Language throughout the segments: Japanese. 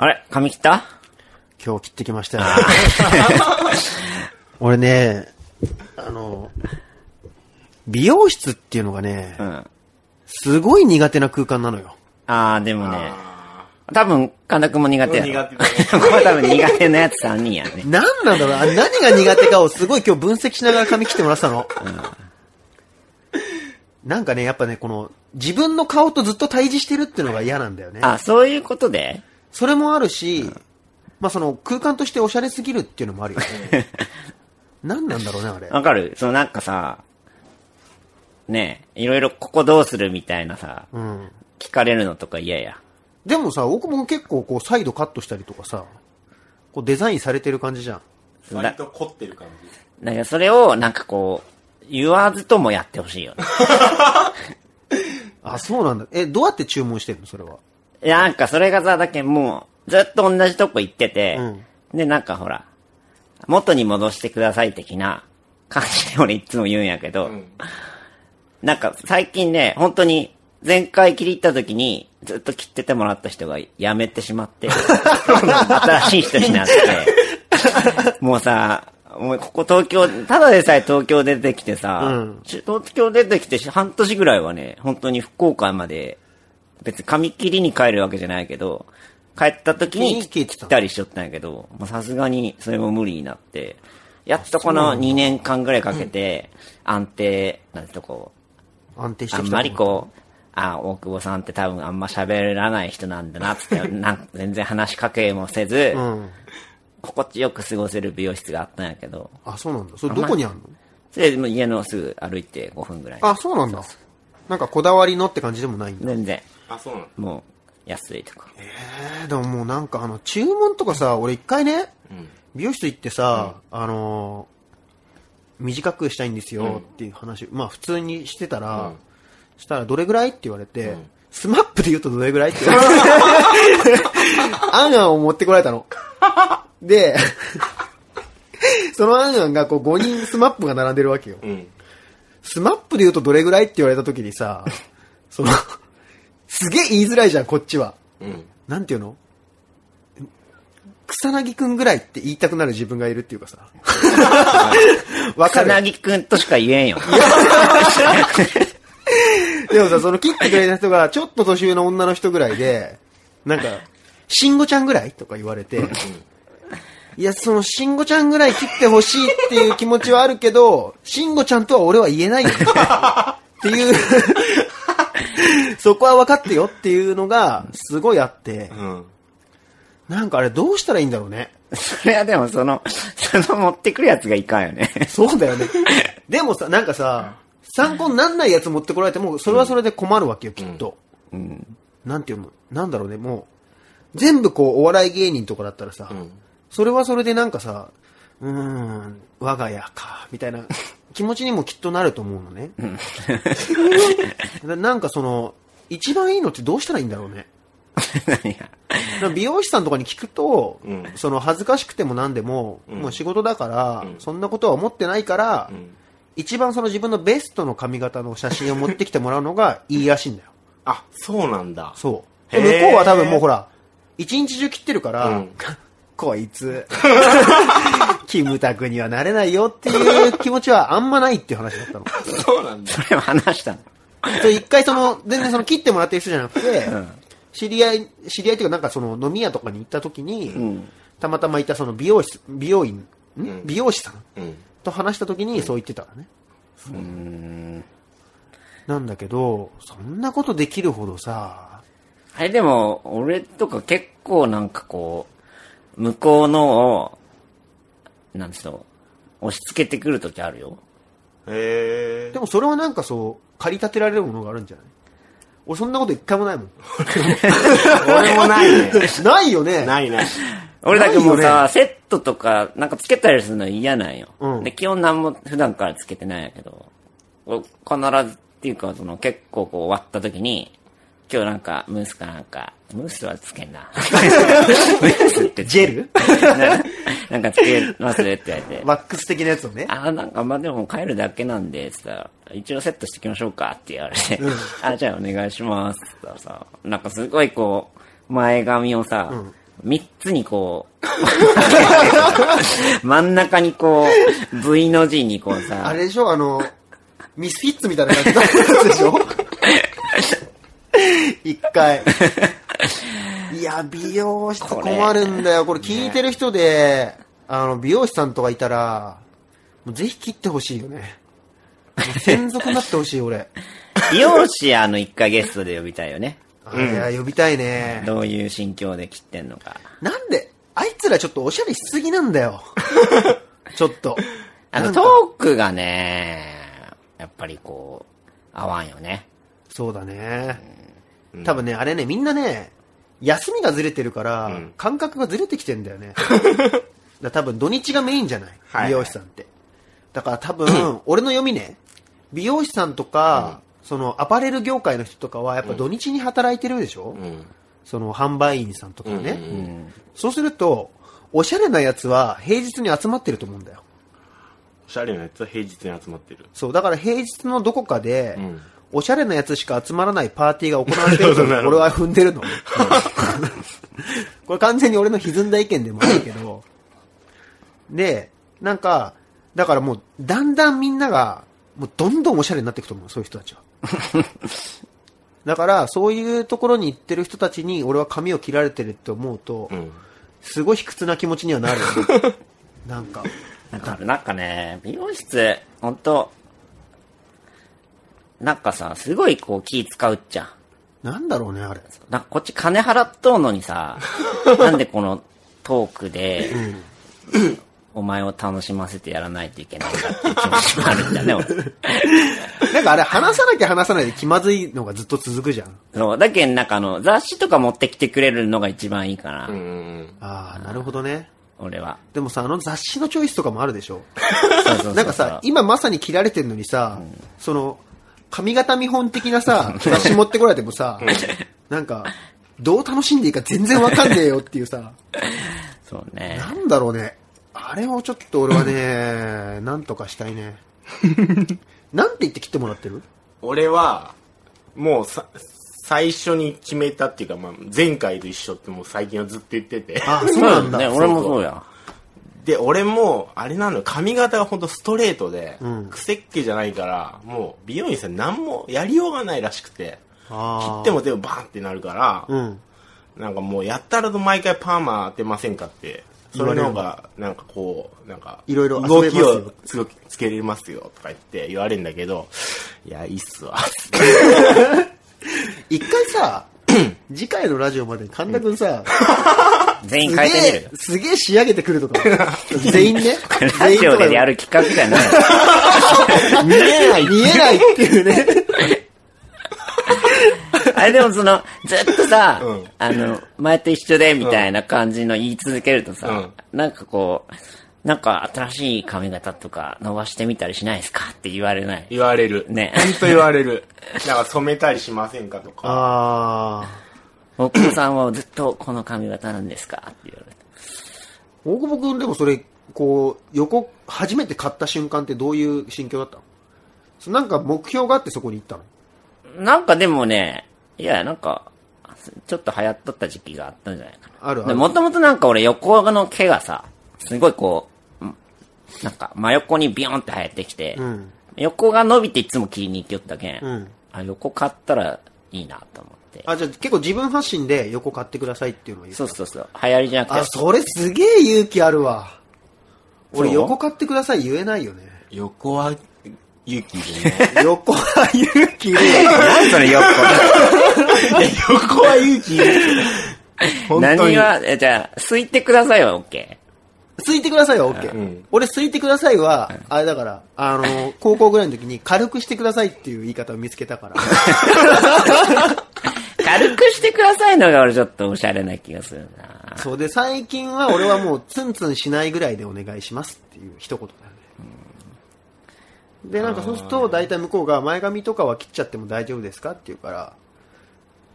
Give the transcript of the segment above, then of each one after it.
あれ髪切った？今日切ってきましたよ。俺ね、あの、美容室っていうのがねう、ん。すごい苦手な空間なのよ。あー、でもね、多分、神田くんも苦手やろ。苦手だねこれ多分苦手なやつ3人やね。なんなんだろう？あ何が苦手かをすごい今日分析しながら髪切ってもらってたの。なんかね、やっぱね、この、自分の顔とずっと対峙してるっていうのが嫌なんだよね。あ、そういうことで？それもあるし、まあその空間としておしゃれすぎるっていうのもあるよね。何なんだろうね、あれ。わかる？そのなんかさ、ねえ、いろいろここどうするみたいなさ、うん。聞かれるのとか嫌や。でもさ、僕も結構こう、サイドカットしたりとかさ、こうデザインされてる感じじゃん。割と凝ってる感じ。だからそれをなんかこう、言わずともやってほしいよね。あ、そうなんだ。え、どうやって注文してるのそれは？いや、なんかそれがさ、だけもう、ずっと同じとこ行ってて、うんで、なんかほら、元に戻してください的な感じで俺いつも言うんやけど、うん。なんか最近ね、本当に前回切り入った時にずっと切っててもらった人が辞めてしまって、新しい人になって、もうさ、もうここ東京、ただでさえ東京出てきてさ、うんち東京出てきて半年ぐらいはね、本当に福岡まで、別に髪切りに帰るわけじゃないけど、帰った時に切ってたりしとったんやけど、まあさすがにそれも無理になって、やっとこの2年間ぐらいかけて、安定、なんてとこ安定して。あんまりこう、あ、大久保さんって多分あんま喋らない人なんだなって、なん全然話しかけもせず、うん。心地よく過ごせる美容室があったんやけど、あ、そうなんだ。それどこにあるの？それでもう家のすぐ歩いて5分ぐらい。あ、そうなんだ。なんかこだわりのって感じでもないんだ。全然、あ、そうなのもう、安いとか。えー、でももうなんかあの、注文とかさ、俺一回ね、うん。美容室行ってさ、あのー短くしたいんですよっていう話、まあ普通にしてたら、うんしたらどれぐらいって言われて、んスマップで言うとどれぐらいって言われて、アンアンを持ってこられたの。で、そのアンアンがこう5人スマップが並んでるわけよ。うん。スマップで言うとどれぐらいって言われた時にさ、その、すげえ言いづらいじゃん、こっちは。うん。なんていうの？草薙くんぐらいって言いたくなる自分がいるっていうかさ。わか草る薙くんとしか言えんよ。でもさ、その切ってくれた人がちょっと年上の女の人ぐらいで、なんか、慎吾ちゃんぐらいとか言われて、いや、その慎吾ちゃんぐらい切ってほしいっていう気持ちはあるけど、慎吾ちゃんとは俺は言えないよね。っていう、そこは分かってよっていうのがすごいあって、うん。なんかあれどうしたらいいんだろうね。それはでもその、その持ってくるやつがいかんよね。そうだよね。でもさ、なんかさ、参考になんないやつ持ってこられても、それはそれで困るわけよ、きっと。うん。なんていうのなんだろうね、もう、全部こう、お笑い芸人とかだったらさ、うん。それはそれでなんかさ、うーん、我が家か、みたいな 気持ちにもきっとなると思うのね。な なんかその、一番いいのってどうしたらいいんだろうね。美容師さんとかに聞くと、うんその恥ずかしくても何でも、うんもう仕事だから、うんそんなことは思ってないから、うん。一番その自分のベストの髪型の写真を持ってきてもらうのがいいらしいんだよ。あ、そうなんだ。そう。向こうは多分もうほら、一日中切ってるから、うん こいつ、キムタクにはなれないよっていう気持ちはあんまないっていう話だったの。そうなんだ。それは話したの。それ一回その、全然その切ってもらってる人じゃなくて、ん知り合い、知り合いっていうかなんかその飲み屋とかに行った時に、んたまたまいたその美容室、美容院、ん？ん美容師さん？うん。と話した時にそう言ってたからね。うん。なんだけど、そんなことできるほどさ、あれでも、俺とか結構なんかこう、向こうのを、なんつうの、押し付けてくるときあるよ。へえで。もそれはなんかそう、駆り立てられるものがあるんじゃない？俺そんなこと一回もないもん。俺もないね。ないよね。ないない。俺だけもうさ、ねセットとか、なんかつけたりするの嫌なんよ。うんで、基本なんも普段からつけてないんやけど、俺必ずっていうか、その結構こう終わった時に、今日なんかムースかなんか、ムースはつけんな。ムースってジェル？な なんかつけますって言われて。ワックス的なやつをね。あ、なんかまあでも帰るだけなんで、つったら、一応セットしてきましょうかって言われて、あ、じゃあお願いします。つったらさ、なんかすごいこう、前髪をさ、三つにこう、真ん中にこう、V の字にこうあさ、れでしょ？あの、ミスフィッツみたいな感じのやつでしょ？一回。いや、美容室困るんだよ。これ聞いてる人で、あの、美容師さんとかいたら、もうぜひ切ってほしいよね。専属になってほしい、俺。美容師あの一回ゲストで呼びたいよね。あいや、呼びたいね。どういう心境で切ってんのか。なんで、あいつらちょっとおしゃれしすぎなんだよ。ちょっと。あのトークがね、やっぱりこう、合わんよね。そうだね。多分ね、あれね、みんなね、休みがずれてるから、ん感覚がずれてきてんだよね。だ多分土日がメインじゃない？はいはい美容師さんって。だから多分、俺の読みね、美容師さんとか、そのアパレル業界の人とかはやっぱ土日に働いてるでしょ、うん。その販売員さんとかね、うんうん。そうすると、おしゃれなやつは平日に集まってると思うんだよ。おしゃれなやつは平日に集まってる。そう、だから平日のどこかで、うんおしゃれなやつしか集まらないパーティーが行われてると 俺は踏んでるの。これ完全に俺の歪んだ意見でもあるけど。で、なんか、だからもう、だんだんみんなが、もうどんどんおしゃれになっていくと思う、そういう人たちは。だから、そういうところに行ってる人たちに、俺は髪を切られてるって思うと、うん。すごい卑屈な気持ちにはなるよね。なんか。なんか、なんかね、美容室、ほんと、なんかさ、すごいこう気使うっちゃん。なんだろうね、あれ。なんかこっち金払っとうのにさ、なんでこのトークで、お前を楽しませてやらないといけないんだっていう気持ちもあるんだね、俺。なんかあれ、話さなきゃ話さないで気まずいのがずっと続くじゃん。そう、だけどなんかあの、雑誌とか持ってきてくれるのが一番いいかな、うん。ああ、なるほどね。俺は。でもさ、あの雑誌のチョイスとかもあるでしょ。そうそうそうなんかさ、今まさに切られてるのにさ、その、髪型見本的なさ、雑誌持ってこられてもさ、なんか、どう楽しんでいいか全然わかんねえよっていうさ、そうね。なんだろうね。あれをちょっと俺はね、なんとかしたいね。なんて言って切ってもらってる？俺は、もうさ、最初に決めたっていうか、まあ、前回と一緒ってもう最近はずっと言ってて。あ、そうなんだ。ね、俺もそうや。で、俺も、あれなのよ、髪型がほんとストレートで、うん。癖っ気じゃないから、もう美容院さん何もやりようがないらしくて、切っても全部バーンってなるから、うん。なんかもうやったらと毎回パーマ当てませんかって、それの方が、なんかこう、なんか、いろいろ遊動きをつくつけれますよとか言って言われるんだけど、いや、いいっすわ。一回さ、次回のラジオまでに神田くんさ、全員変えてみるよ。すげえ、すげえ仕上げてくるとか。全員ね。ラジオでやる企画じゃない。見えない、見えないっていうね。あれでもその、ずっとさ、うんあの、前と一緒でみたいな感じの言い続けるとさ、うんなんかこう、なんか新しい髪型とか伸ばしてみたりしないですか？って言われない。言われる。ねほんと言われる。なんか染めたりしませんかとか。ああ。大久保さんはずっとこの髪型なんですか？って言われて。大久保くんでもそれ、こう、横、初めて買った瞬間ってどういう心境だったの？そなんか目標があってそこに行ったの？なんかでもね、いや、なんか、ちょっと流行っとった時期があったんじゃないかな。あるあるでもともとなんか俺横の毛がさ、すごいこう、んなんか真横にビヨンって生えてきて、うん。横が伸びていつも切りに行きよったけん、うんあ横買ったらいいなと思って。あ、じゃあ結構自分発信で横買ってくださいっていうのを言ったそうそうそう。流行りじゃなくてあ、、それすげえ勇気あるわ。俺横買ってください言えないよね。横は勇気いるね。横は勇気いるよ。何それ横？横は勇気いる。何は、えじゃあ、すいてくださいは OK。すいてくださいは OK。うん俺、すいてくださいは、あれだから、あの、高校ぐらいの時に軽くしてくださいっていう言い方を見つけたから。軽くしてくださいのが俺ちょっとおしゃれな気がするな。そうで、最近は俺はもうツンツンしないぐらいでお願いしますっていう一言だよね。で、なんかそうすると、大体向こうが前髪とかは切っちゃっても大丈夫ですかって言うから、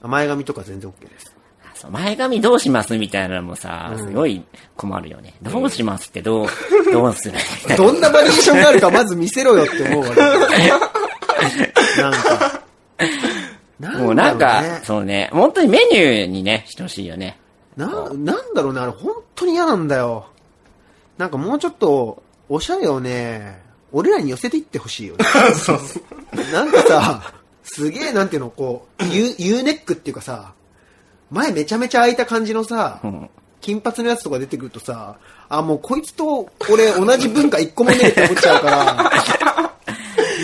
あ前髪とか全然 OK です。そう前髪どうしますみたいなのもさ、すごい困るよね。どうしますってどう、どうする？みたいな。どんなバリエーションがあるかまず見せろよって思うわ け。なんか。もうなんか、だろうねそうね、本当にメニューにね、してほしいよね。な、なんだろうね、あれ本当に嫌なんだよ。なんかもうちょっと、おしゃれをね、俺らに寄せていってほしいよね。そうそう。なんかさ、すげえなんていうの、こう、U, U ネックっていうかさ、前めちゃめちゃ開いた感じのさ、ん金髪のやつとか出てくるとさ、あ、もうこいつと俺同じ文化一個もねえって思っちゃうから、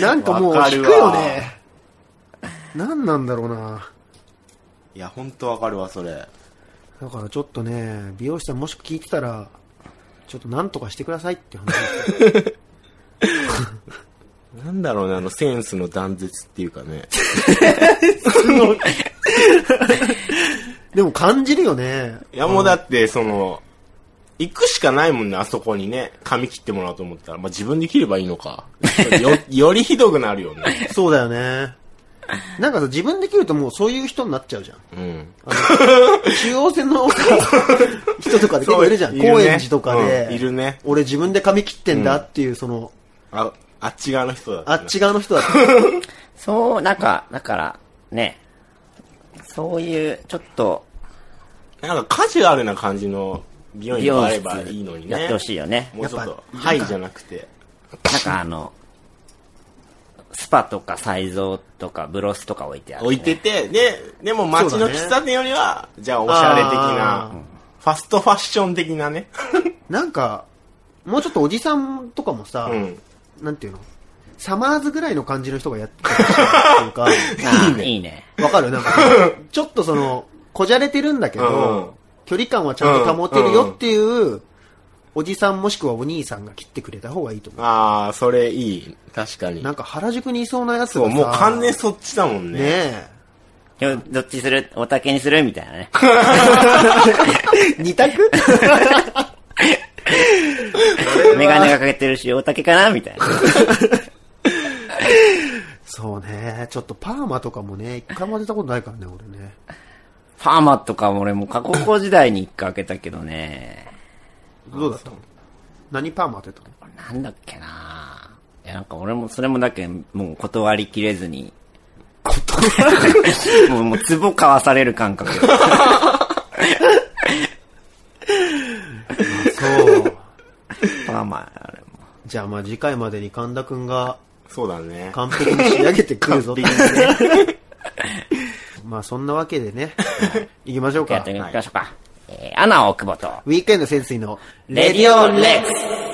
なんかもう引くよね。なんなんだろうな。いや、ほんとわかるわ、それ。だからちょっとね、美容師さんもし聞いてたら、ちょっとなんとかしてくださいって話 なんだろうね、あの、センスの断絶っていうかね。でも感じるよね。いや、もうだって、その、行くしかないもんね、あそこにね。髪切ってもらおうと思ったら。まあ、自分で切ればいいのか。よ、よりひどくなるよね。そうだよね。なんかさ、自分で切るともうそういう人になっちゃうじゃん。うん。あの中央線のさ人とかで結構いるじゃん。ね高円寺とかで、うんいるね俺自分で髪切ってんだっていう、その、あ、あっち側の人だったなあっち側の人だった。そう、なんか、だから、ね、そういう、ちょっと、なんかカジュアルな感じの美容美院があればいいのにね。やってほしいよね。もうちょっとはいじゃなくて。なんかあの、スパとかサイゾーとかブロスとか置いてある、ね。置いてて、で、でも街の喫茶店よりは、じゃあおしゃれ的あな、ファストファッション的なね。なんか、もうちょっとおじさんとかもさ、うん。なんていうの？サマーズぐらいの感じの人がやってたっていうか、いいね。わかる？なんか、ちょっとその、こじゃれてるんだけど、うん距離感はちゃんと保てるよっていう、おじさんもしくはお兄さんが切ってくれた方がいいと思ああ、それいい。確かにう。な。んか原宿にいそうなやつがさ、もう完全にそっちだもんね。ねえ。どっちする？おたけにする？みたいなね。二択？メガネがかけてるし、おたけかな？みたいな。そうね。ちょっとパーマとかもね、一回も当てたことないからね、俺ね。ファーマとかも俺も過去高時代に一回開けたけどね。どうだったの？何パーマ当てたの？なんだっけないや、なんか俺も、それもだけもう断りきれずに。断 もう、もう、壺買わされる感覚。そう。パーマ、あれも。じゃあまあ次回までに神田くんがそうだね。完璧に仕上げてくるぞっていうね。まあそんなわけでね、行きましょうかやって。みましょうか。えー、アナ大久保と、ウィークエンド潜水のレディオレックス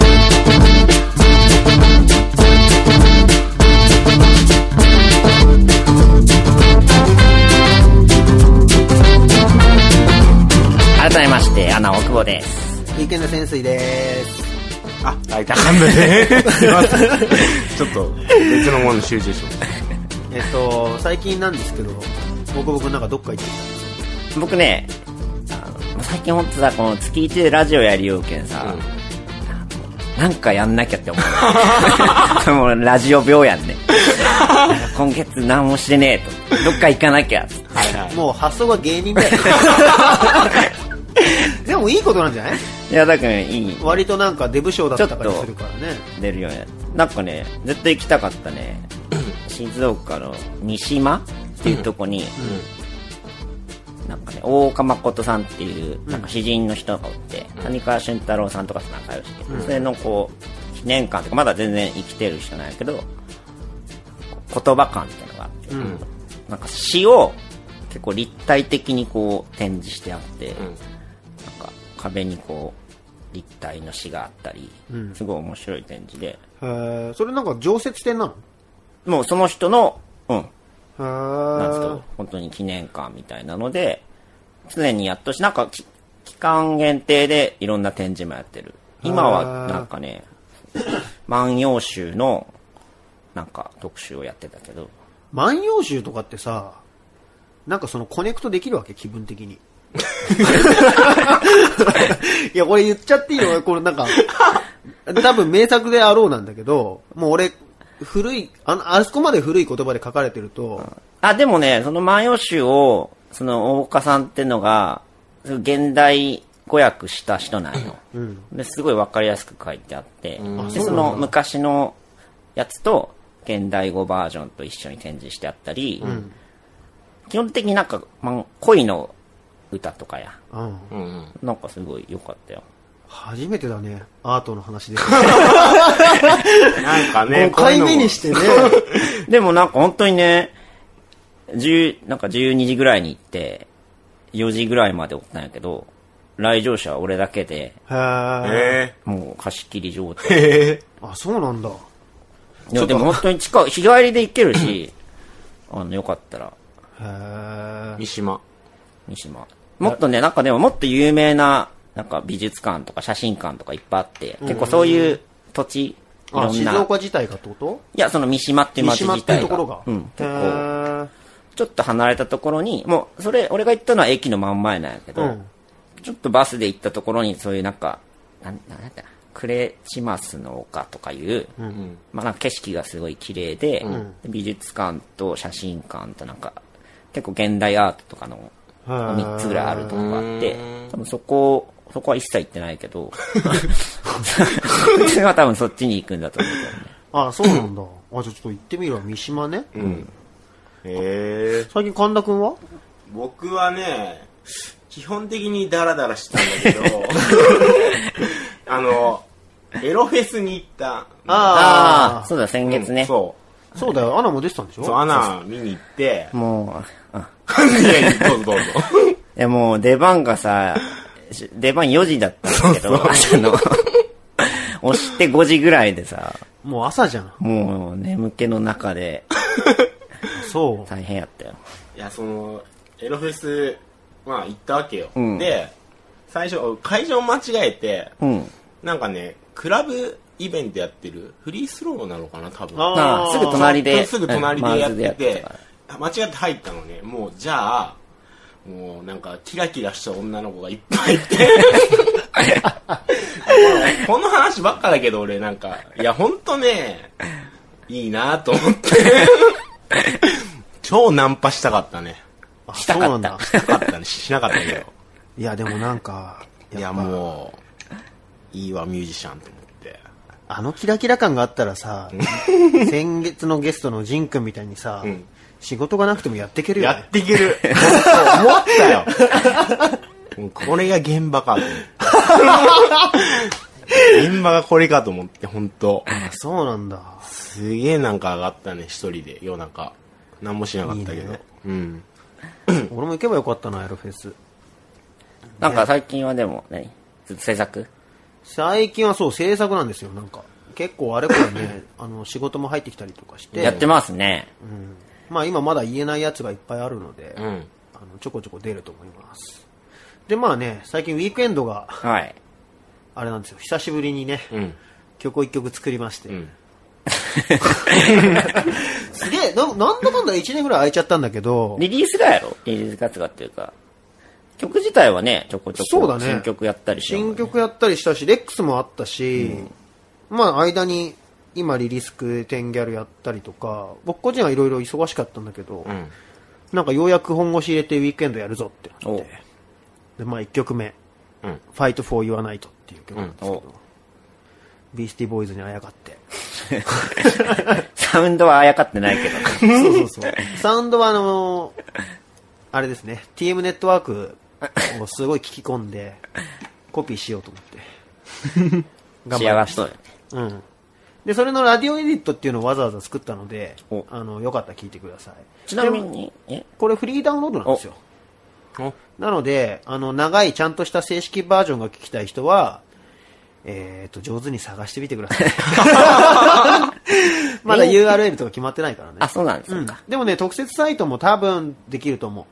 改めまして、アナ大久保です。ウィークエンド潜水です。あ、大体半分で。すいません。ちょっと、別のものに集中します。えっと、最近なんですけど、僕僕なんかどっか行って僕ね、最近ほんとさ、この月1でラジオやりようけんさ、うんなんかやんなきゃって思う。もうラジオ病やんね。今月何もしてねえと。どっか行かなきゃ。はいはい。もう発想が芸人だよ。でもいいことなんじゃない？いや、だからいい、割となんかデブ賞だったりするからね。出るよね。なんかね、ずっと行きたかったね。静岡の三島っていうとこに、なんかね、大岡誠さんっていう、なんか詩人の人がおって、谷川俊太郎さんとかと仲良しで、それのこう、記念館とか、まだ全然生きてる人なんやけど、言葉館っていうのがあって、うん。なんか詩を結構立体的にこう展示してあって、壁にこう、立体の詩があったり、うん。すごい面白い展示で、へー。それなんか常設展なの？もうその人の、うん、なんですけど、本当に記念館みたいなので、常にやっとし、なんかき期間限定でいろんな展示もやってる。今はなんかね、万葉集のなんか特集をやってたけど、万葉集とかってさ、なんかそのコネクトできるわけ？気分的に。いや、これ言っちゃっていいの？これなんか、多分名作であろうなんだけど、もう俺、古い、あの、あそこまで古い言葉で書かれてると、あ、でもね、その万葉集を、その大岡さんってのが、現代語訳した人なんよ。うん。ですごいわかりやすく書いてあって、ん。でその昔のやつと現代語バージョンと一緒に展示してあったり、基本的になんか、まあ、恋の歌とかや。うん。うんうん。なんかすごい良かったよ。初めてだね。アートの話で。なんかね、5回目にしてね。でもなんか本当にね、10、なんか12時ぐらいに行って、4時ぐらいまでおったんやけど、来場者は俺だけで、へもう貸し切り状態。え。へえ。あ、そうなんだ。いや、でも本当に近い、日帰りで行けるし、あの、よかったら、へー三島。三島。もっとね、なんかでももっと有名な、なんか美術館とか写真館とかいっぱいあって、結構そういう土地、いろあ、んな。静岡自体がってこと？いや、その三島っていう三町島ってい自体が。うところが？うん。へ結構、ーちょっと離れたところに、もう、それ、俺が行ったのは駅の真ん前なんやけど、うん。ちょっとバスで行ったところに、そういうなんか、なん、なんだクレチマスの丘とかいう、うん。まあなんか景色がすごい綺麗で、ん美術館と写真館となんか、結構現代アートとかの3つぐらいあるとこがあってうん、多分そこ、そこは一切行ってないけど、普通は多分そっちに行くんだと思うけどね。あ、そうなんだ。あ、じゃあちょっと行ってみるわ。三島ね。うん。へえ。最近神田くんは？僕はね、基本的にダラダラしたんだけど、あの、エロフェスに行った。あああ、そうだ、先月ね。そそうだよ。アナも出てたんでしう。ょ？そう、アナ見に行って、もう、あ いやいやどうぞどうぞ。いやもう出番がさ、し出番4時だったんだけど、朝の、押して5時ぐらいでさ、もう朝じゃん。もう眠気の中でそう。大変やったよ。いや、その、エロフェス、まあ行ったわけよ。うんで、最初、会場間違えて、うん。なんかね、クラブイベントやってる、フリースローなのかな、多分。あああ、すぐ隣で。すぐ隣でやってて間違って入ったのね。もう、じゃあ、もうなんか、キラキラした女の子がいっぱいいて。この話ばっかだけど、俺なんか、いや、ほんとね、いいなと思って。超ナンパしたかったね。あしたかったそうなんだ。したかったね。ししなかったけど。いや、でもなんか、いや、う。もう、いいわ、ミュージシャンと思って。あのキラキラ感があったらさ、先月のゲストのジン君みたいにさ、ん仕事がなくてもやっていけるよ、ね。やっていける。思ったよ。これが現場かと思って。現場がこれかと思って、本当あそうなんだ。すげえなんか上がったね、一人で、夜中。何もしなかったけど。いいねうん。俺も行けばよかったな、エロフェス。なんか最近はでも、何ずっと制作？最近はそう、制作なんですよ、なんか。結構あれこれね、あの、仕事も入ってきたりとかして。やってますね。まあ今まだ言えないやつがいっぱいあるので、うん。あのちょこちょこ出ると思います。で、まあね、最近ウィークエンドが、はい。あれなんですよ、久しぶりにね、うん。曲を一曲作りまして。うん。すげえ、ななんだかんだ1年ぐらい空いちゃったんだけど、リリースがやろ？リリース活動っていうか。曲自体はね、ちょこちょこそうだね新曲やったりしね新曲やったりしたし、レックスもあったし、まあ間に今リリスクテンギャルやったりとか、僕個人はいろいろ忙しかったんだけど、うん。なんかようやく本腰入れてウィークエンドやるぞってなっおて、で、まあ1曲目、うん。Fight for Your Night っていう曲なんですけど、ビースティーボーイズにあやかって。サウンドはあやかってないけど。そうそうそう。サウンドはあのーあれですね、TM ネットワークをすごい聞き込んで、コピーしようと思って。仕上がっとるよね。うん。で、それのラディオエディットっていうのをわざわざ作ったのでお、あの、よかったら聞いてください。ちなみ。に、え？これフリーダウンロードなんですよ。おなので、あの、長いちゃんとした正式バージョンが聞きたい人は、えっ、と、上手に探してみてください。まだ URL とか決まってないからね。あ、そうなんですうんか。でもね、特設サイトも多分できると思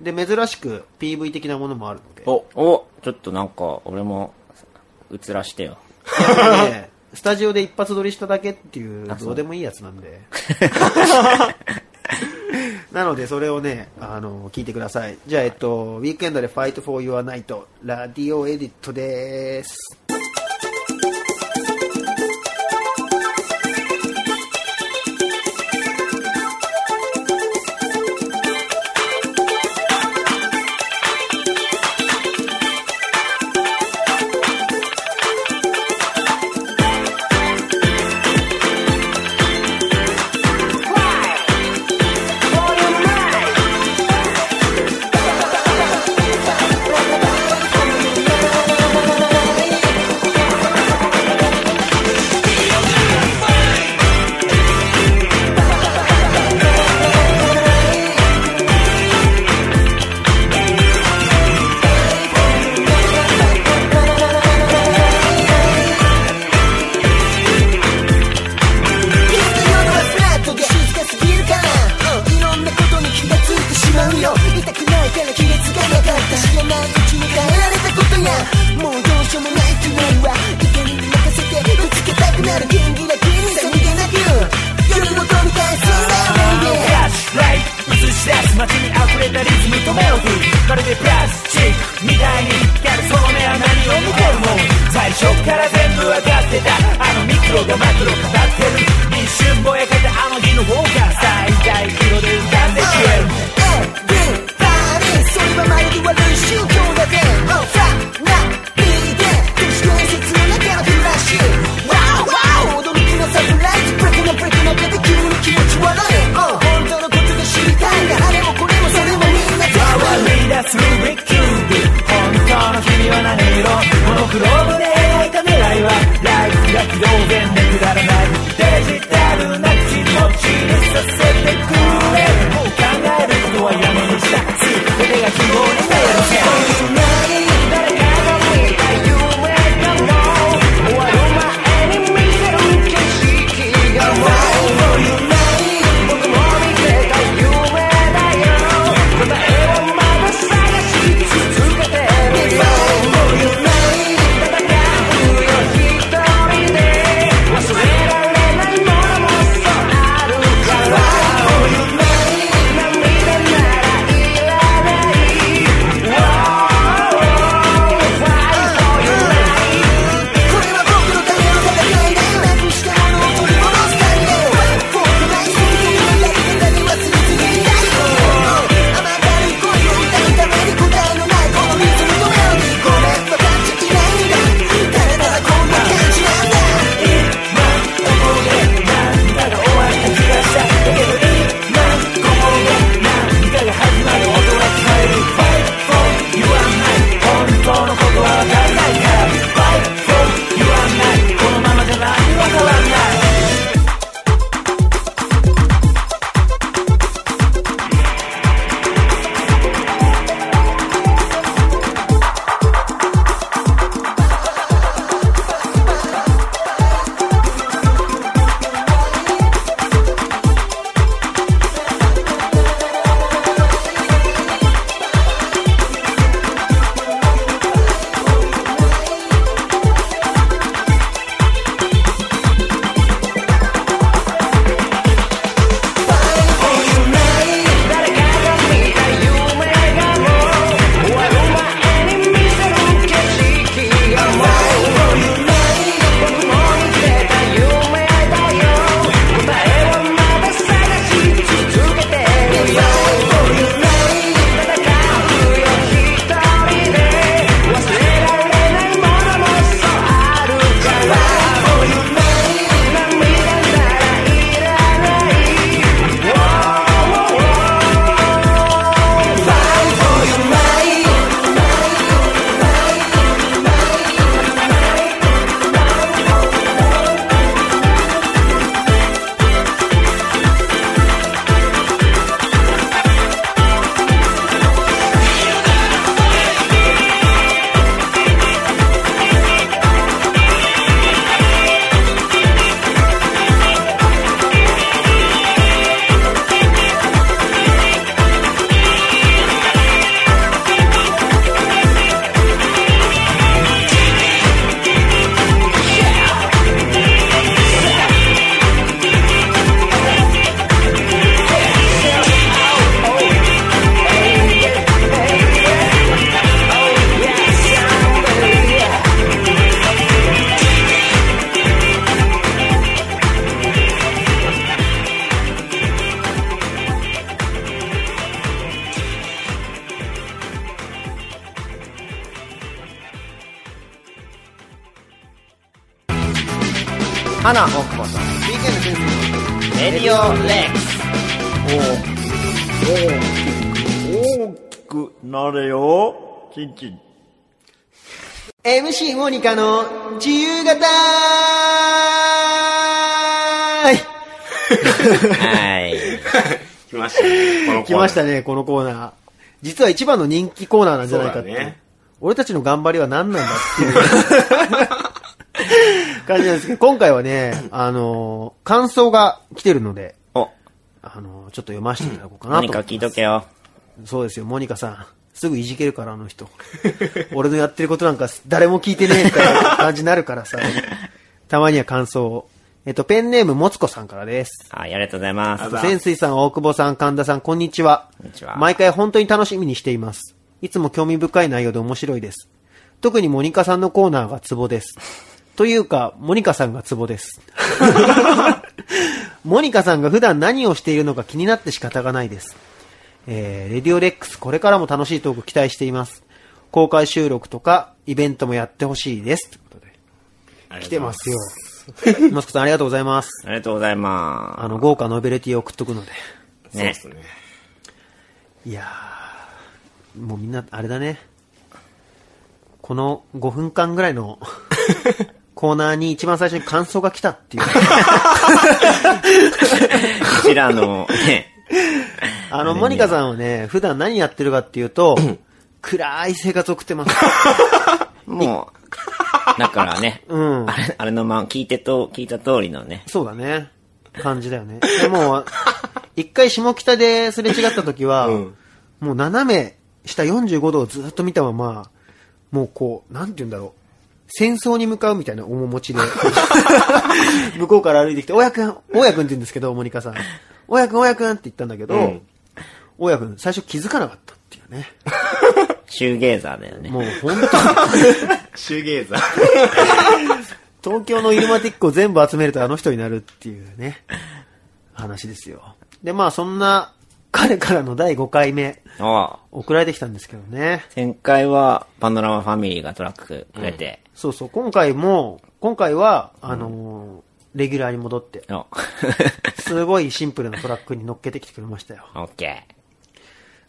う。で、珍しく PV 的なものもあるので。お、お、ちょっとなんか、俺も、映らしてよ。ねスタジオで一発撮りしただけっていう、どうでもいいやつなんで。なので、それをね、あの、聞いてください。じゃあ、えっと、ウィークエンドで Fight for Your Night、ラディオエディットです。アナ大久保さん。PK の先生レディオレックス大きくなれよチンチン MC モニカの自由形はい来ましたね来ましたねこのコーナー実は一番の人気コーナーなんじゃないかって、ね俺たちの頑張りは何なんだっていう 感じなんですけど、今回はね、あのー、感想が来てるので、おあのー、ちょっと読ませていただこうかなと。何か聞いとけよ。そうですよ、モニカさん。すぐいじけるから、あの人。俺のやってることなんか誰も聞いてねえみたいな感じになるからさ。たまには感想を。えっと、ペンネームもつこさんからです。はい、ありがとうございます。潜水さん、大久保さん、神田さん、こんにちは。こんにちは。毎回本当に楽しみにしています。いつも興味深い内容で面白いです。特にモニカさんのコーナーがツボです。というか、モニカさんがツボです。モニカさんが普段何をしているのか気になって仕方がないです。えー、レディオレックス、これからも楽しいトーク期待しています。公開収録とか、イベントもやってほしいです。ということで。来てますよ。マスコさんありがとうございます。ありがとうございまあの、豪華ノベルティを送っとくので。す。ね。そうですね。いやー、もうみんな、あれだね。この5分間ぐらいのコーナーに一番最初に感想が来たっていう。うちらの、ね、あの、モニカさんはね、普段何やってるかっていうと、暗い生活を送ってます。もう、だからね、うんあれ、あれのま、聞いてと、聞いた通りのね、そうだね。感じだよね。でも、一回下北ですれ違った時は、うんもう斜め下45度をずっと見たまま、もうこう、なんて言うんだろう。戦争に向かうみたいな面持ちで、向こうから歩いてきて、大家くん、大家くんって言うんですけど、モニカさん。大家くん、大家くんって言ったんだけど、うん大家くん、最初気づかなかったっていうね。シューゲーザーだよね。もう本当に、シューゲーザー。東京のイルマティックを全部集めるとあの人になるっていうね、話ですよ。で、まあそんな彼からの第5回目、送られてきたんですけどね。前回は、パノラマファミリーがトラックくれて、そうそう、今回も、今回は、あのーレギュラーに戻って、おすごいシンプルなトラックに乗っけてきてくれましたよ。オッケ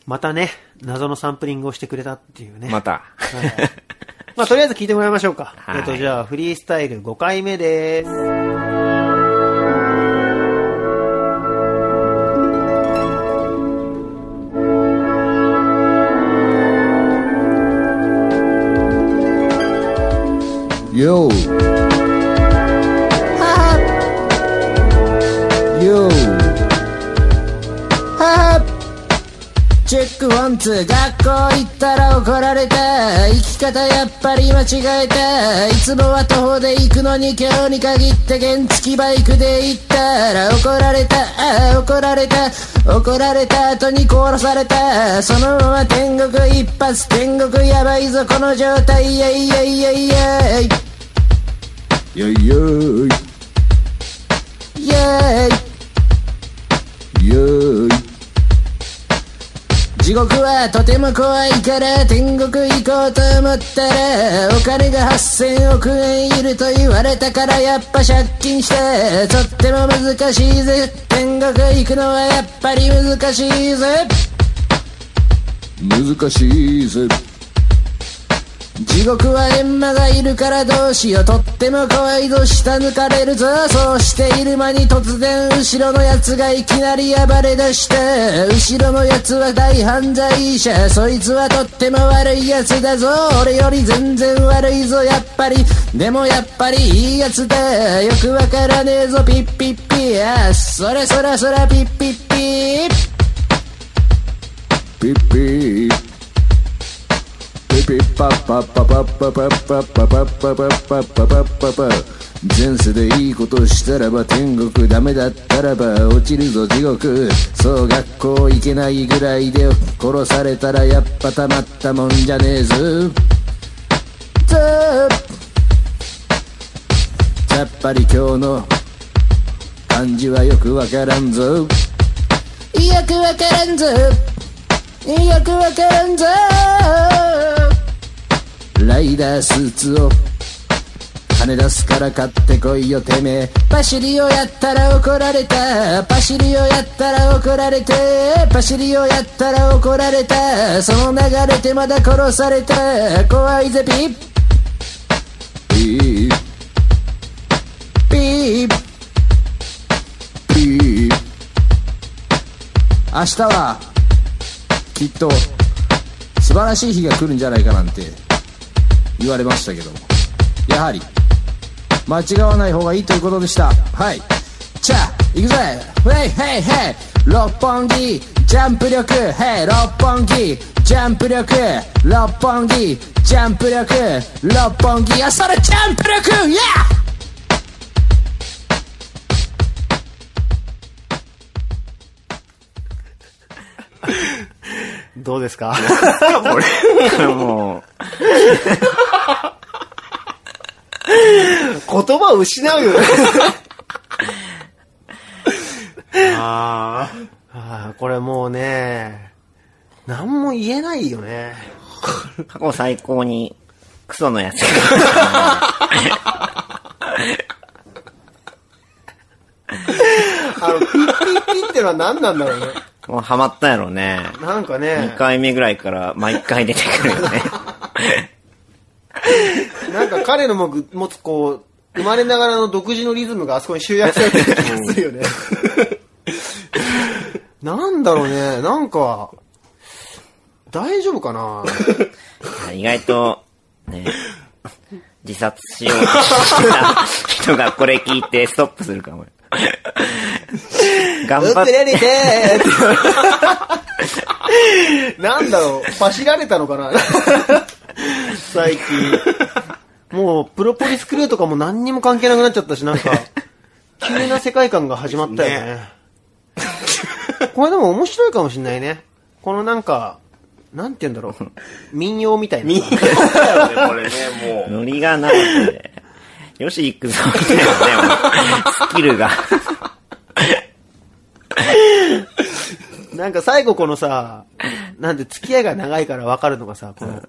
またね、謎のサンプリングをしてくれたっていうね。ー。また。はいまあ、とりあえず聞いてもらいましょうか。はいえっと、じゃあ、フリースタイル5回目です。Yo. Yo. チェックワンツー学校行ったら怒られた。生き方やっぱり間違えたいつもは徒歩で行くのに今日に限って原付バイクで行ったら怒られた。怒られた。怒られた後に殺された。そのまま天国一発。天国やばいぞこの状態。イェイイェイイェイイェイ Yo yo. イェイ Yo. 地獄はとても怖いから天国行こうと思ったらお金が8000億円いると言われたからやっぱ借金してとっても難しいぜ天国行くのはやっぱり難しいぜ難しいぜ。地獄は閻魔がいるからどうしよう。とっても怖いぞ下抜かれるぞ。そうしている間に突然後ろのやつがいきなり暴れ出して後ろのやつは大犯罪者。そいつはとっても悪いやつだぞ。俺より全然悪いぞやっぱり。でもやっぱりいいやつだ。よくわからねえぞピッピッピあそれそらそらピッピッピピッピー。ピピッパッパパッパパッパパッパパッパパパパパパ前世でいいことしたらば天国ダメだったらば落ちるぞ地獄。そう学校行けないぐらいで殺されたらやっぱたまったもんじゃねえぞ。ずやっぱり今日の感じはよくわからんぞ。よくわからんぞ。よくわからんぞ。ライダースーツを金出すから買ってこいよてめえパシリをやったら怒られたパシリをやったら怒られてパシリをやったら怒られたその流れでまだ殺された怖いぜピッピーピーピー明日はきっと素晴らしい日が来るんじゃないかなんて言われましたけども。やはり間違わない方がいいということでした。はい。じゃあ行くぜ。ヘイヘイヘイ六本木ジャンプ力。ヘイ六本木ジャンプ力。六本木ジャンプ力。六本木いやそれジャンプ力！Yeah! どうですか？もう、言葉を失うよね。あああ、これもうね、何も言えないよね。過去最高にクソのやつが。あの、ピッピッピッってのは何なんだろうね。もうハマったんやろね。なんかね2、回目ぐらいから毎回出てくるよね。なんか彼の持持つこう、生まれながらの独自のリズムがあそこに集約されてる気がするよね。なんだろうね、なんか、大丈夫かな？意外と、ね、自殺しようとしてた人がこれ聞いてストップするかもよ。頑張って、うっれれてーなんだろう、走られたのかな？最近。もう、プロポリスクルーとかも何にも関係なくなっちゃったし、なんか、急な世界観が始まったよね。これでも面白いかもしんないね。このなんか、なんて言うんだろう。民謡みたいな。民謡だよね、これね、もう。ノリがなくて、よし行くぞ、みたいなね、スキルが。なんか最後このさ、なんで付き合いが長いから分かるのがさ、この、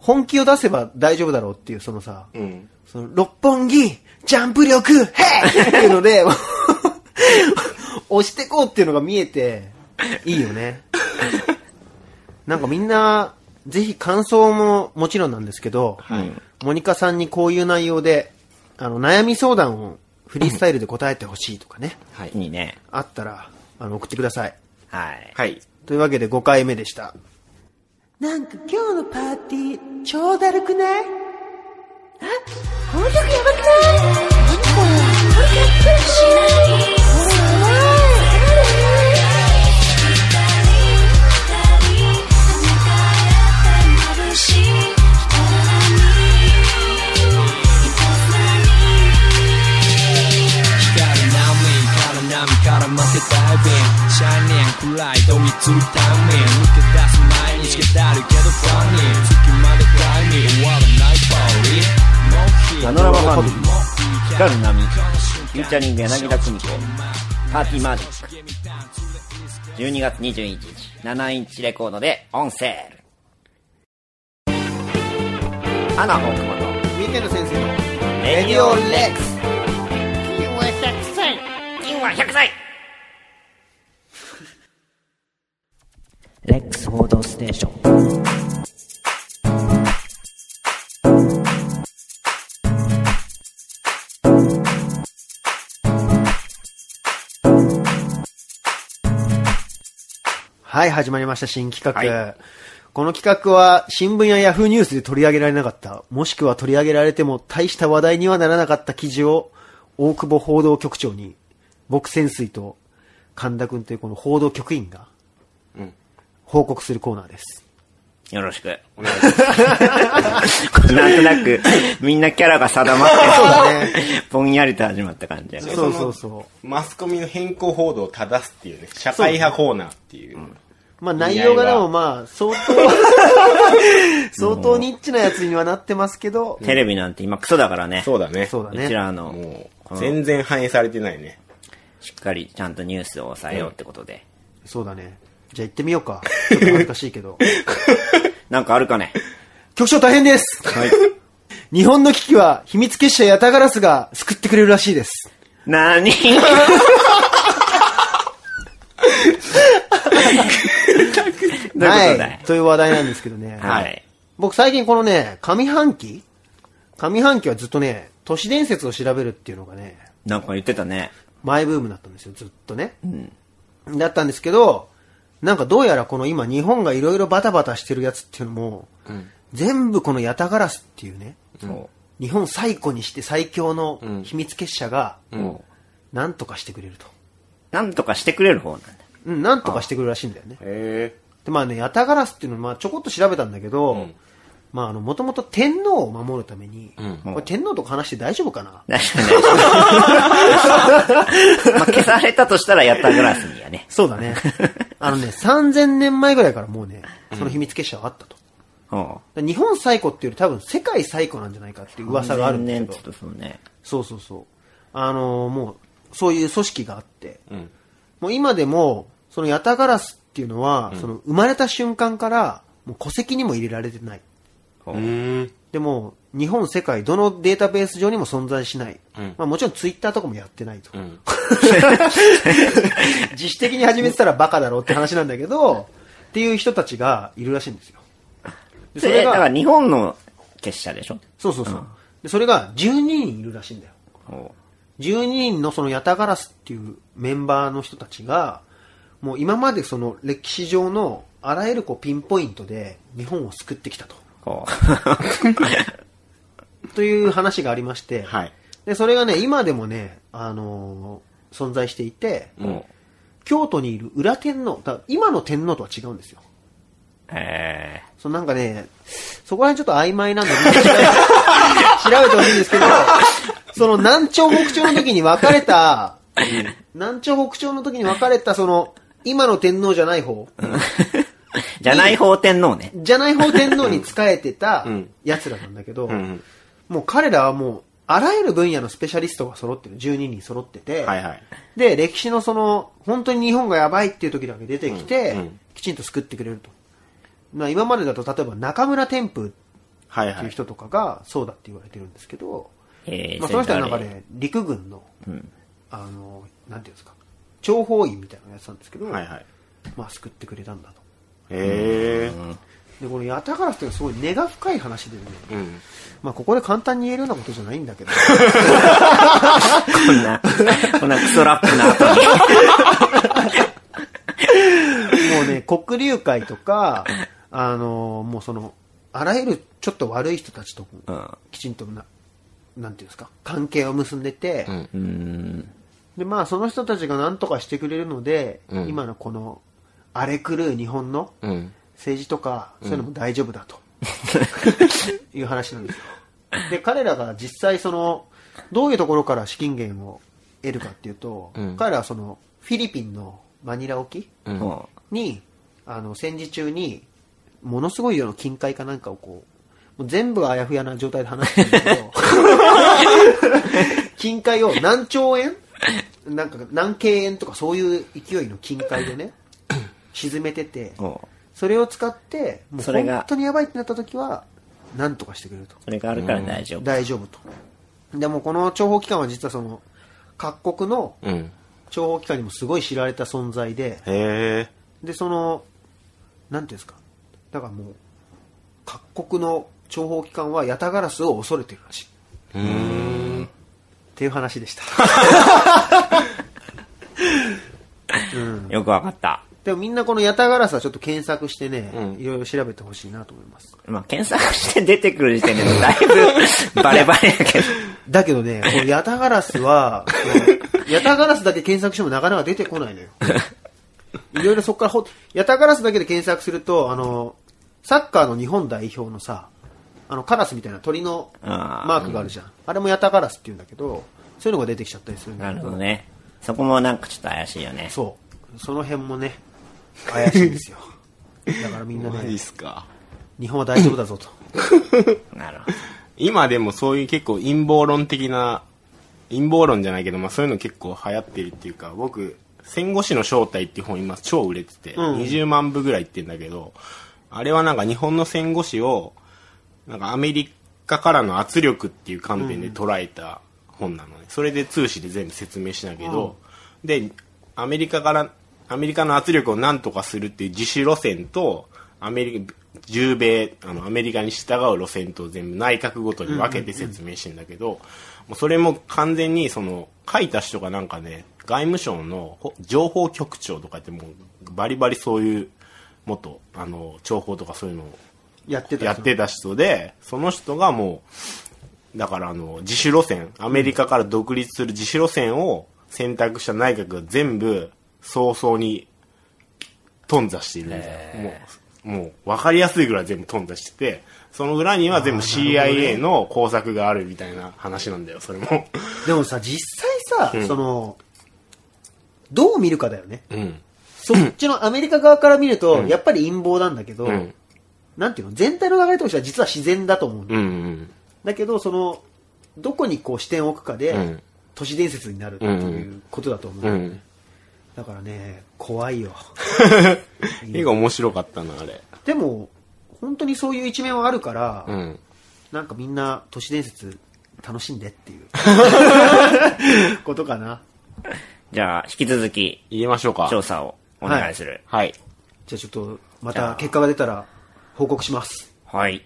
本気を出せば大丈夫だろうっていう、そのさ、うん。その、六本木、ジャンプ力、ヘイっていうので、押してこうっていうのが見えて、いいよね。なんかみんな、ぜひ感想ももちろんなんですけど、モニカさんにこういう内容で、あの、悩み相談をフリースタイルで答えてほしいとかね、はい。いいね。あったら、あの、送ってください。はい。はい。というわけで5回目でした。なんか今日のパーティー、超だるくない？あ、音楽やばくない何これ音楽光る波から波から負けダイビングシャイニング暗いドミつるタイミング抜け出すしけたるけどファニー月までタイミング終わらないパーリーパノラマファミリー、光る波、フューチャリング柳田久美子、パーティーマジック。12月21日、7インチレコードでオンセール。アナ大久保と、ウィーケンド先生の。レディオレックス。金は100歳。金は100歳レックス報道ステーション。はい、始まりました、新企画。この企画は、新聞やヤフーニュースで取り上げられなかった、もしくは取り上げられても大した話題にはならなかった記事を、大久保報道局長に、僕潜水と神田くんというこの報道局員が、報告するコーナーです。よろしく。お願いします。なんとなく、みんなキャラが定まって、そうだね。ぼんやりと始まった感じやね。そうそうそう。マスコミの変更報道を正すっていうね、社会派コーナーっていう。まあ内容がでもまあ、相当、相当ニッチなやつにはなってますけど、テレビなんて今クソだからね。そうだね。そうだねうち。らの、全然反映されてないね。しっかりちゃんとニュースを抑えようってことで。そうだね。じゃあ行ってみようか。ちょっと恥ずかしいけど。なんかあるかね？局長大変ですはい。日本の危機は秘密結社ヤタガラスが救ってくれるらしいです。なにどういうことだはいい。という話題なんですけどね。はい。僕最近このね、上半期？上半期はずっとね、都市伝説を調べるっていうのがね、なんか言ってたね。マイブームだったんですよ、ずっとね。だったんですけど、なんかどうやらこの今日本がいろいろバタバタしてるやつっていうのも、全部このヤタガラスっていうね、そ日本最古にして最強の秘密結社が、なんとかしてくれると。う、なんとかしてくれる方なんだ。うん、なんとかしてくれるらしいんだよね。へで、まあね、ヤタガラスっていうのは、まあちょこっと調べたんだけど、ん。まああの、もともと天皇を守るために、ん。これ天皇とか話して大丈夫かな？大丈夫。まあ、消されたとしたらやったグラスにはね。そうだね。あのね、3000年前ぐらいからもうね、その秘密結社はあったと。うん。日本最古っていうより多分世界最古なんじゃないかっていう噂があるんだけど年そうね。そうそうそう。あのーもう、そういう組織があって、んもう今でも、そのヤタガラスっていうのは、その生まれた瞬間から、もう戸籍にも入れられてない。うーん。でも、日本、世界、どのデータベース上にも存在しない。うんまあもちろんツイッターとかもやってないと。うん。自主的に始めてたらバカだろうって話なんだけど、っていう人たちがいるらしいんですよ。でそれ、だから日本の結社でしょ？そうそうそう。でそれが12人いるらしいんだよ。お12人のそのヤタガラスっていうメンバーの人たちが、もう今までその歴史上のあらゆるこうピンポイントで日本を救ってきたと。こ という話がありまして、はい。で、それがね、今でもね、あのー存在していて、う。も京都にいる裏天皇、今の天皇とは違うんですよ。う、えそのなんかね、そこら辺ちょっと曖昧なんで、みんな 調べてほしいんですけど、その南朝北朝の時に分かれた、南朝北朝の時に分かれた、その、今の天皇じゃない方、ー、じゃない方天皇ね。じゃない方天皇に仕えてたん奴らなんだけど、うん。もう彼らはもう、あらゆる分野のスペシャリストが揃ってる。12人揃ってて、はいはい。で、歴史のその、本当に日本がやばいっていう時だけ出てきて、うんうんきちんと救ってくれると。まあ今までだと、例えば中村天風はいはい。っていう人とかがそうだって言われてるんですけど、えー、まあ、その人はなんかれね、陸軍の、うん。あの、なんていうんですか、諜報員みたいなのやつなんですけど、はいはい。まあ救ってくれたんだと。へえ。で、このヤタガラスっていうのはすごい根が深い話でね、うん。まあここで簡単に言えるようなことじゃないんだけど、こんな、こんなクソラップな。もうね、黒竜会とか、あの、もうその、あらゆるちょっと悪い人たちと、うん。きちんとな、なんていうんですか、関係を結んでて、うんうん。で、まあその人たちが何とかしてくれるので、うん今のこの、荒れ狂う日本のうん。政治とか、そういうのも大丈夫だと、いう話なんですよ。で、彼らが実際その、どういうところから資金源を得るかっていうと、うん。彼らはその、フィリピンのマニラ沖うん。あの、戦時中に、ものすごい量の金塊かなんかをこう、もう全部あやふやな状態で話してるんだけど、金塊を何兆円なんか何京円とかそういう勢いの金塊でね、沈めててそれを使って、もうそれが本当にやばいってなった時は、なんとかしてくれると。う、それがあるから大丈夫。大丈夫と。でもこの諜報機関は実はその、各国のうん。諜報機関にもすごい知られた存在で、へえ。で、その、なんていうんですか。だからもう、各国の諜報機関はヤタガラスを恐れてるらしい。うーん。っていう話でした。よくわかった。でもみんなこのヤタガラスはちょっと検索してね、うんいろいろ調べてほしいなと思います。まあ、検索して出てくる時点でもだいぶ バレバレやけど。だけどね、このヤタガラスは、ヤタガラスだけ検索してもなかなか出てこないのよ。いろいろそこからほ、ヤタガラスだけで検索すると、あの、サッカーの日本代表のさ、あの、カラスみたいな鳥のマークがあるじゃん。あれもヤタガラスって言うんだけど、そういうのが出てきちゃったりするんだなけど。るほどね。そこもなんかちょっと怪しいよね。そう。その辺もね、怪しいんですよ。だからみんなマジっね、すか。日本は大丈夫だぞと。なるほど。今でもそういう結構陰謀論的な、陰謀論じゃないけど、まあそういうの結構流行ってるっていうか、僕、戦後史の正体っていう本今超売れてて、うん20万部ぐらいいってんだけど、あれはなんか日本の戦後史を、なんかアメリカからの圧力っていう観点で捉えた本なのね。それで通史で全部説明しなけど、で、アメリカから、アメリカの圧力を何とかするっていう自主路線と、アメリカ、従米、あの、アメリカに従う路線と全部内閣ごとに分けて説明してんだけど、もうそれも完全にその、書いた人がなんかね、外務省のほ情報局長とかってもう、バリバリそういう、元、あの、情報とかそういうのをやってたやってた人で、その人がもう、だからあの、自主路線、アメリカから独立する自主路線を選択した内閣が全部早々に頓挫しているみたいな。もう、もう、わかりやすいぐらい全部頓挫してて、その裏には全部 CIA の工作があるみたいな話なんだよ、それも。でもさ、実際さ、その、どう見るかだよね。うん。そっちのアメリカ側から見ると、やっぱり陰謀なんだけど、んなんていうの全体の流れとしては実は自然だと思うんだようんうん。だけど、その、どこにこう視点を置くかで、うん都市伝説になるっていうことだと思う、うん。だからね、怖いよ。絵が面白かったな、あれ。でも、本当にそういう一面はあるから、うん。なんかみんな都市伝説楽しんでっていう ことかな。じゃあ、引き続き、言いましょうか。調査をお願いする。はい。じゃあちょっと、また結果が出たら報告します。はい。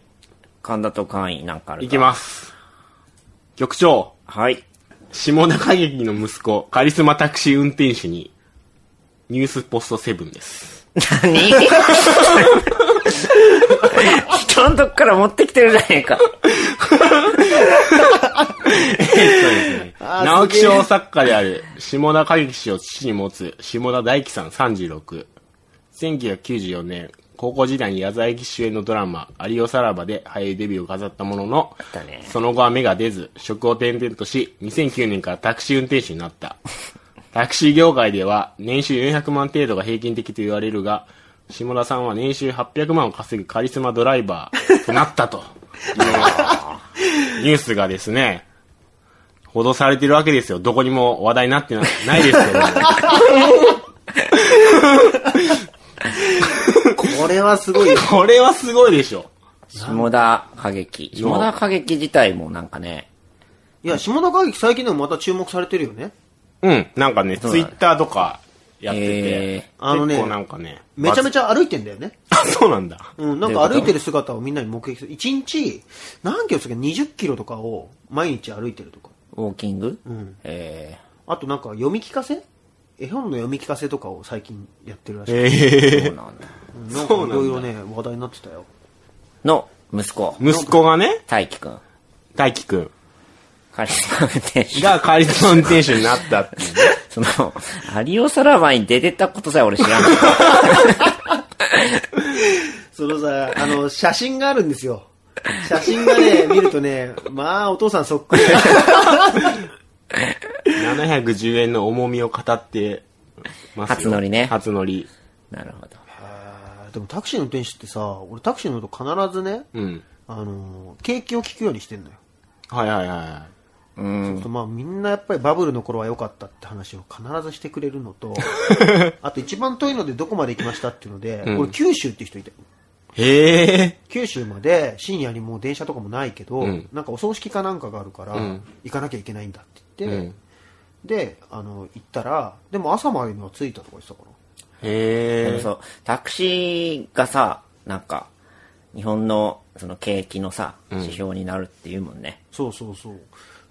神田と簡易なんかあるかいきます。局長、はい。下田歌劇の息子、カリスマタクシー運転手に、ニュースポストセブンです。何？人のとこから持ってきてるじゃねえか。直木賞作家である下田歌劇氏を父に持つ下田大樹さん36。1994年、高校時代に矢沢永吉主演のドラマ、有吉さらばで俳優デビューを飾ったもののたね、その後は芽が出ず、職を転々とし、2009年からタクシー運転手になった。タクシー業界では年収400万程度が平均的と言われるが、下田さんは年収800万を稼ぐカリスマドライバーとなったと。いう ニュースがですね、報道されてるわけですよ。どこにも話題になってなないですけども。これはすごいよ。これはすごいでしょ。下田歌劇。下田歌劇自体もなんかね、いや、下田歌劇最近でもまた注目されてるよね。うん。なんかね、ツイッターとかやってて、えあのね結構なんかね、めちゃめちちゃ歩いてんだよね。そうなんだ。うん、なんか歩いてる姿をみんなに目撃する。1日、何キロですか ?20 キロとかを毎日歩いてるとか。ウォーキング？うん。えあとなんか読み聞かせ？絵本の読み聞かせとかを最近やってるらしい。えー、えそうなんだ。うんなんかいろいろね、話題になってたよ。の、息子、息子がね、大輝くん。大輝くんカリスマ運転手。がカリスマ運転手になったっていうね。その、有オサラバに出てたことさえ俺知らんかった。そのさ、あの、写真があるんですよ。写真がね、見るとね、まあ、お父さんそっくり。710円の重みを語ってますよ。初乗りね初乗り。なるほど。でもタクシーの運転手ってさ、俺タクシー乗ると必ずね、うん。あの、景気を聞くようにしてんのよ。はいはいはうん。まあみんなやっぱりバブルの頃は良かったって話を必ずしてくれるのと、あと一番遠いのでどこまで行きましたっていうので、うん俺九州って人いた。へえ。九州まで深夜にもう電車とかもないけど、うんなんかお葬式かなんかがあるから、うん行かなきゃいけないんだってう言って、ん。で、あの、行ったら、でも朝までには着いたとか言ってたから。へえ。そう、タクシーがさ、なんか、日本のその景気のさ、指標になるっていうもんね。そうそうそう。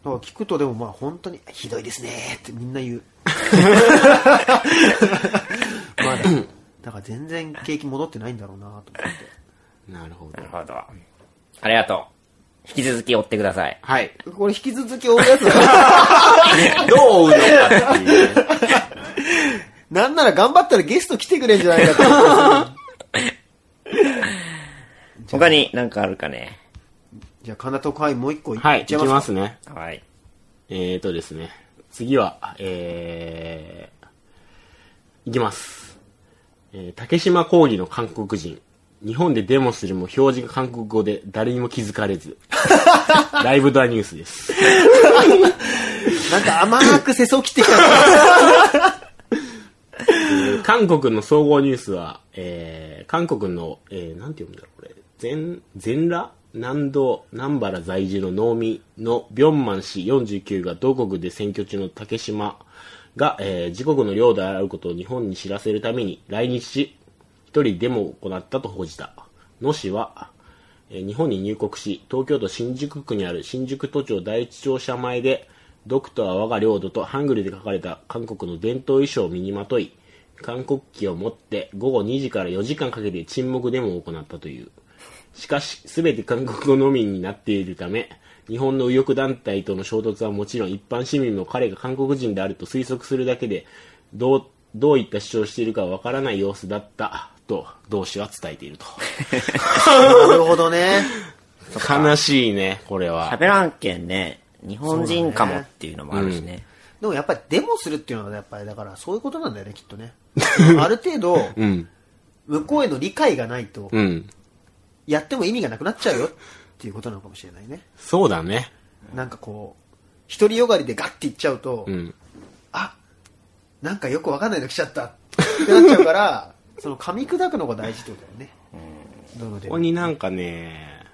だから聞くとでもまあ本当に、ひどいですねってみんな言う。まだ、だから全然景気戻ってないんだろうなと思って。なるほどなる。ほど。ありがとう。引き続き追ってください。はい。これ引き続き追うやつだ どう追うのかっていうね。なんなら頑張ったらゲスト来てくれんじゃないかって思って他になんかあるかね？じゃあ、神田と会もう一個いっはい、いきちゃいますか。ますね。はい。えーとですね。次は、えー、いきます。えー、竹島講義の韓国人。日本でデモするも表示が韓国語で誰にも気づかれず。ライブドアニュースです。なんか甘く世相切ってきた。え ー韓国の総合ニュースは、えー、韓国の、えー、なんて読むんだろう、これ。全、全羅南道南原在住の農民のビョンマン氏49が同国で選挙中の竹島が、えー自国の領土であることを日本に知らせるために来日し、一人デモを行ったと報じた。野氏は、えー日本に入国し、東京都新宿区にある新宿都庁第一庁舎前で、ドクターは我が領土とハングルで書かれた韓国の伝統衣装を身にまとい、韓国旗を持って午後2時から4時間かけて沈黙デモを行ったという。しかし、すべて韓国語のみになっているため、日本の右翼団体との衝突はもちろん一般市民も彼が韓国人であると推測するだけで、動どういった主張をしているかわからない様子だったと同志は伝えていると。なるほどね。悲しいね、これは。喋らんけんね、日本人かもっていうのもあるしね。でもやっぱりデモするっていうのはやっぱりだからそういうことなんだよね、きっとね。ある程度、うん。向こうへの理解がないと、うん。やっても意味がなくなっちゃうよっていうことなのかもしれないね。そうだね。なんかこう、独りよがりでガッていっちゃうと、うん。あ、なんかよくわかんないの来ちゃったってなっちゃうから、その噛み砕くのが大事ってことだよね。どのでもここになんかね、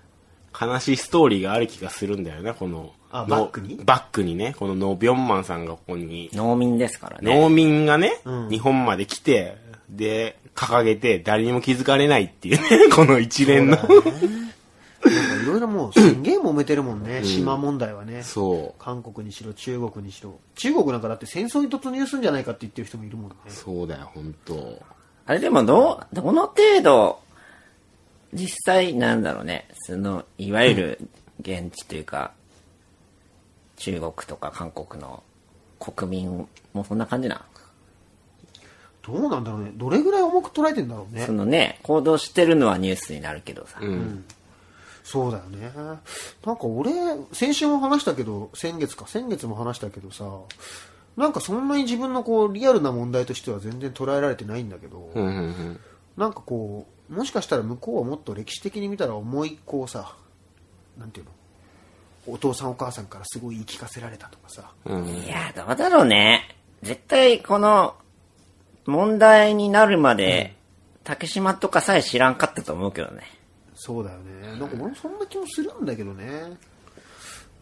悲しいストーリーがある気がするんだよね、この。あのバックに？バックにね、このノ・ビョンマンさんがここに、農民ですからね。農民がね、うん日本まで来て、で、掲げて誰にも気づかれないっていうね、この一連の。なんかいろいろもうすんげえ揉めてるもんね、島問題はね。そ韓国にしろ、中国にしろ。中国なんかだって戦争に突入するんじゃないかって言ってる人もいるもんねう。。そうだよ、本当あれでもどう、どの程度、実際なんだろうね、その、いわゆる現地というか、中国とか韓国の国民もそんな感じな。どうなんだろうね。どれぐらい重く捉えてんだろうねそ。のね、行動してるのはニュースになるけどさ。うん。そうだよね。なんか俺、先週も話したけど、先月か、先月も話したけどさ、なんかそんなに自分のこう、リアルな問題としては全然捉えられてないんだけど、うんうんうん。なんかこう、もしかしたら向こうはもっと歴史的に見たら重いこうさ、なんていうの？お父さんお母さんからすごい言い聞かせられたとかさ、うん。いや、どうだろうね。絶対この、問題になるまで、竹島とかさえ知らんかったと思うけどね。そうだよね。なんか俺もそんな気もするんだけどね。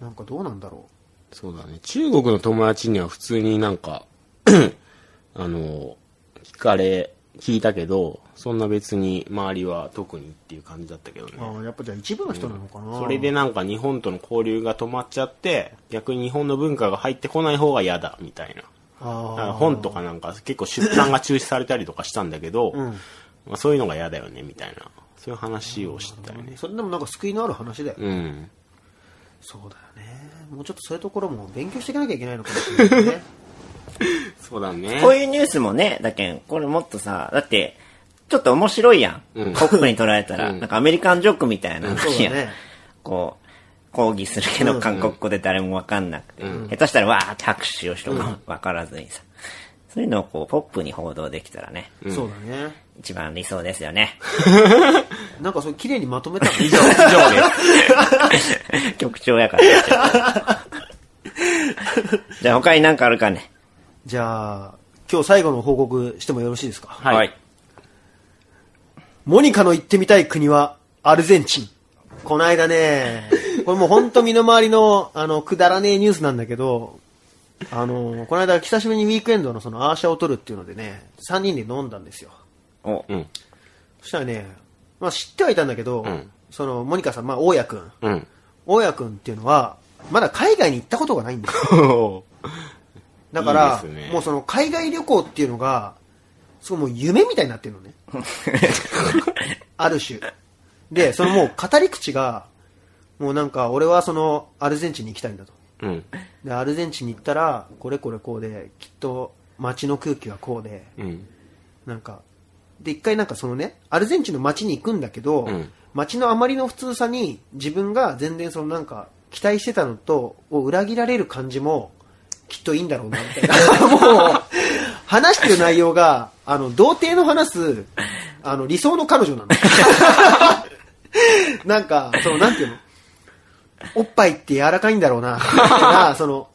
なんかどうなんだろそうだね。中国の友達には普通になんか、あの、聞かれ、聞いたけど、そんな別に周りは特にっていう感じだったけどねう。。ああやっぱじゃあ一部の人なのかな。それでなんか日本との交流が止まっちゃって、逆に日本の文化が入ってこない方が嫌だ、みたいな。本とかなんか結構出版が中止されたりとかしたんだけど、んまあ、そういうのが嫌だよね、みたいな。そういう話をしてたよね。それでもなんか救いのある話だよ。うん。そうだよね。もうちょっとそういうところも勉強していかなきゃいけないのかもしれないね。そうだね。こういうニュースもね、だけん、これもっとさ、だって、ちょっと面白いやん。うんポップに捉えたら、うんなんかアメリカンジョークみたいなそう話やん。だね。こう、抗議するけど韓国語で誰もわかんなくて、下手したらわーって拍手をしてもわからずにさ、そういうのをこう、ポップに報道できたらね、そうだね。一番理想ですよね。なんかそれ綺麗にまとめたの以上、以上です。局長やから。じゃあ他に何かあるかね。じゃあ、今日最後の報告してもよろしいですか？はい。モニカの行ってみたい国はアルゼンチン。この間ね、これもうほんと身の回りの、あの、くだらねえニュースなんだけど、あの、この間久しぶりにウィークエンドのそのアーシャを取るっていうのでね、3人で飲んだんですよ。お、うん。そしたらね、まあ知ってはいたんだけど、んその、モニカさん、まあ、大家くん。うん。大家くんっていうのは、まだ海外に行ったことがないんですよ。だからいいですねもうその海外旅行っていうのが、すごいもう夢みたいになってるのね。ある種。で、そのもう語り口が、もうなんか俺はそのアルゼンチンに行きたいんだと。うん。で、アルゼンチンに行ったら、これこれこうで、きっと街の空気はこうで、うん。なんか、で、一回なんかそのね、アルゼンチンの街に行くんだけど、うん街のあまりの普通さに自分が全然そのなんか期待してたのとを裏切られる感じもきっといいんだろうなみたいな。もう、話してる内容が、あの、童貞の話す、あの、理想の彼女なの。なんか、その、なんていうの？おっぱいって柔らかいんだろうな、な、その、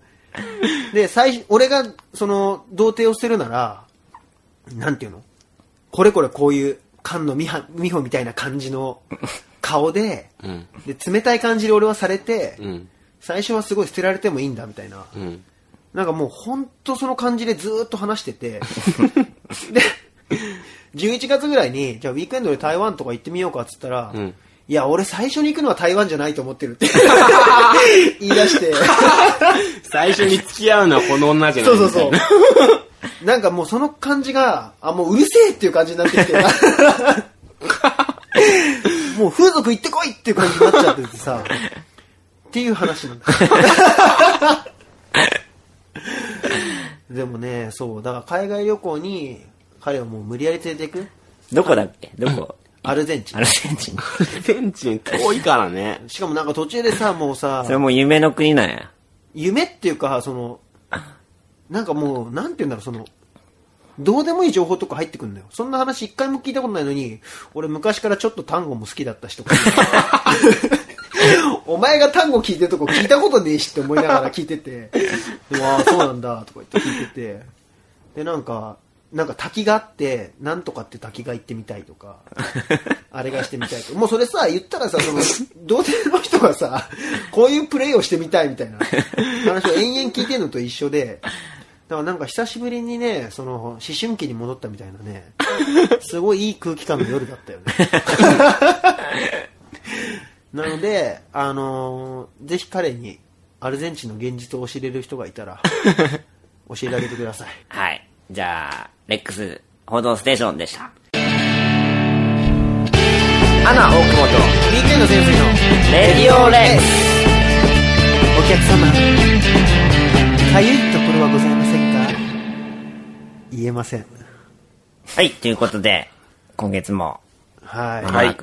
で、最初、俺が、その、童貞を捨てるなら、なんていうの？これこれこういう、菅野美穂みたいな感じの顔で、うん。で、冷たい感じで俺はされて、うん。最初はすごい捨てられてもいいんだみたいな。うん。なんかもう本当その感じでずーっと話してて、で、11月ぐらいに、じゃあウィークエンドで台湾とか行ってみようかっつったら、うんいや、俺最初に行くのは台湾じゃないと思ってるって。言い出して、最初に付き合うのはこの女じゃないそうそうそう。なんかもうその感じが、あ、もううるせえっていう感じになってきて、もう風俗行ってこいっていう感じになっちゃっててさ、っていう話なんだ。でもね、そう、だから海外旅行に彼をもう無理やり連れていく。どこだっけ？どこ？アルゼンチンアル。ゼンチン。アルゼンチン遠いからね。しかもなんか途中でさ、もうさそ、れもう夢の国なんや。夢っていうか、その、なんかもう、なんて言うんだろう、その、どうでもいい情報とか入ってくるんだよ。そんな話一回も聞いたことないのに、俺昔からちょっと単語も好きだったしとか。お前が単語聞いてるとこ聞いたことねえしって思いながら聞いてて、うわあ、そうなんだとか言って聞いてて、で、なんか、なんか滝があって、なんとかって滝が行ってみたいとか、あれがしてみたいとか。もうそれさ、言ったらさ、その、童貞の人がさ、こういうプレイをしてみたいみたいな話を延々聞いてるのと一緒で、だからなんか久しぶりにね、その、思春期に戻ったみたいなね、すごいいい空気感の夜だったよね。なので、あのーぜひ彼にアルゼンチンの現実を教えれる人がいたら、教えてあげてください。はい。じゃあ、レックス報道ステーションでした。アナ大久保と、ウィークエンド潜水のレディオレックス。お客様、かゆいところはございませんか？言えません。はい、ということで、今月も、はい。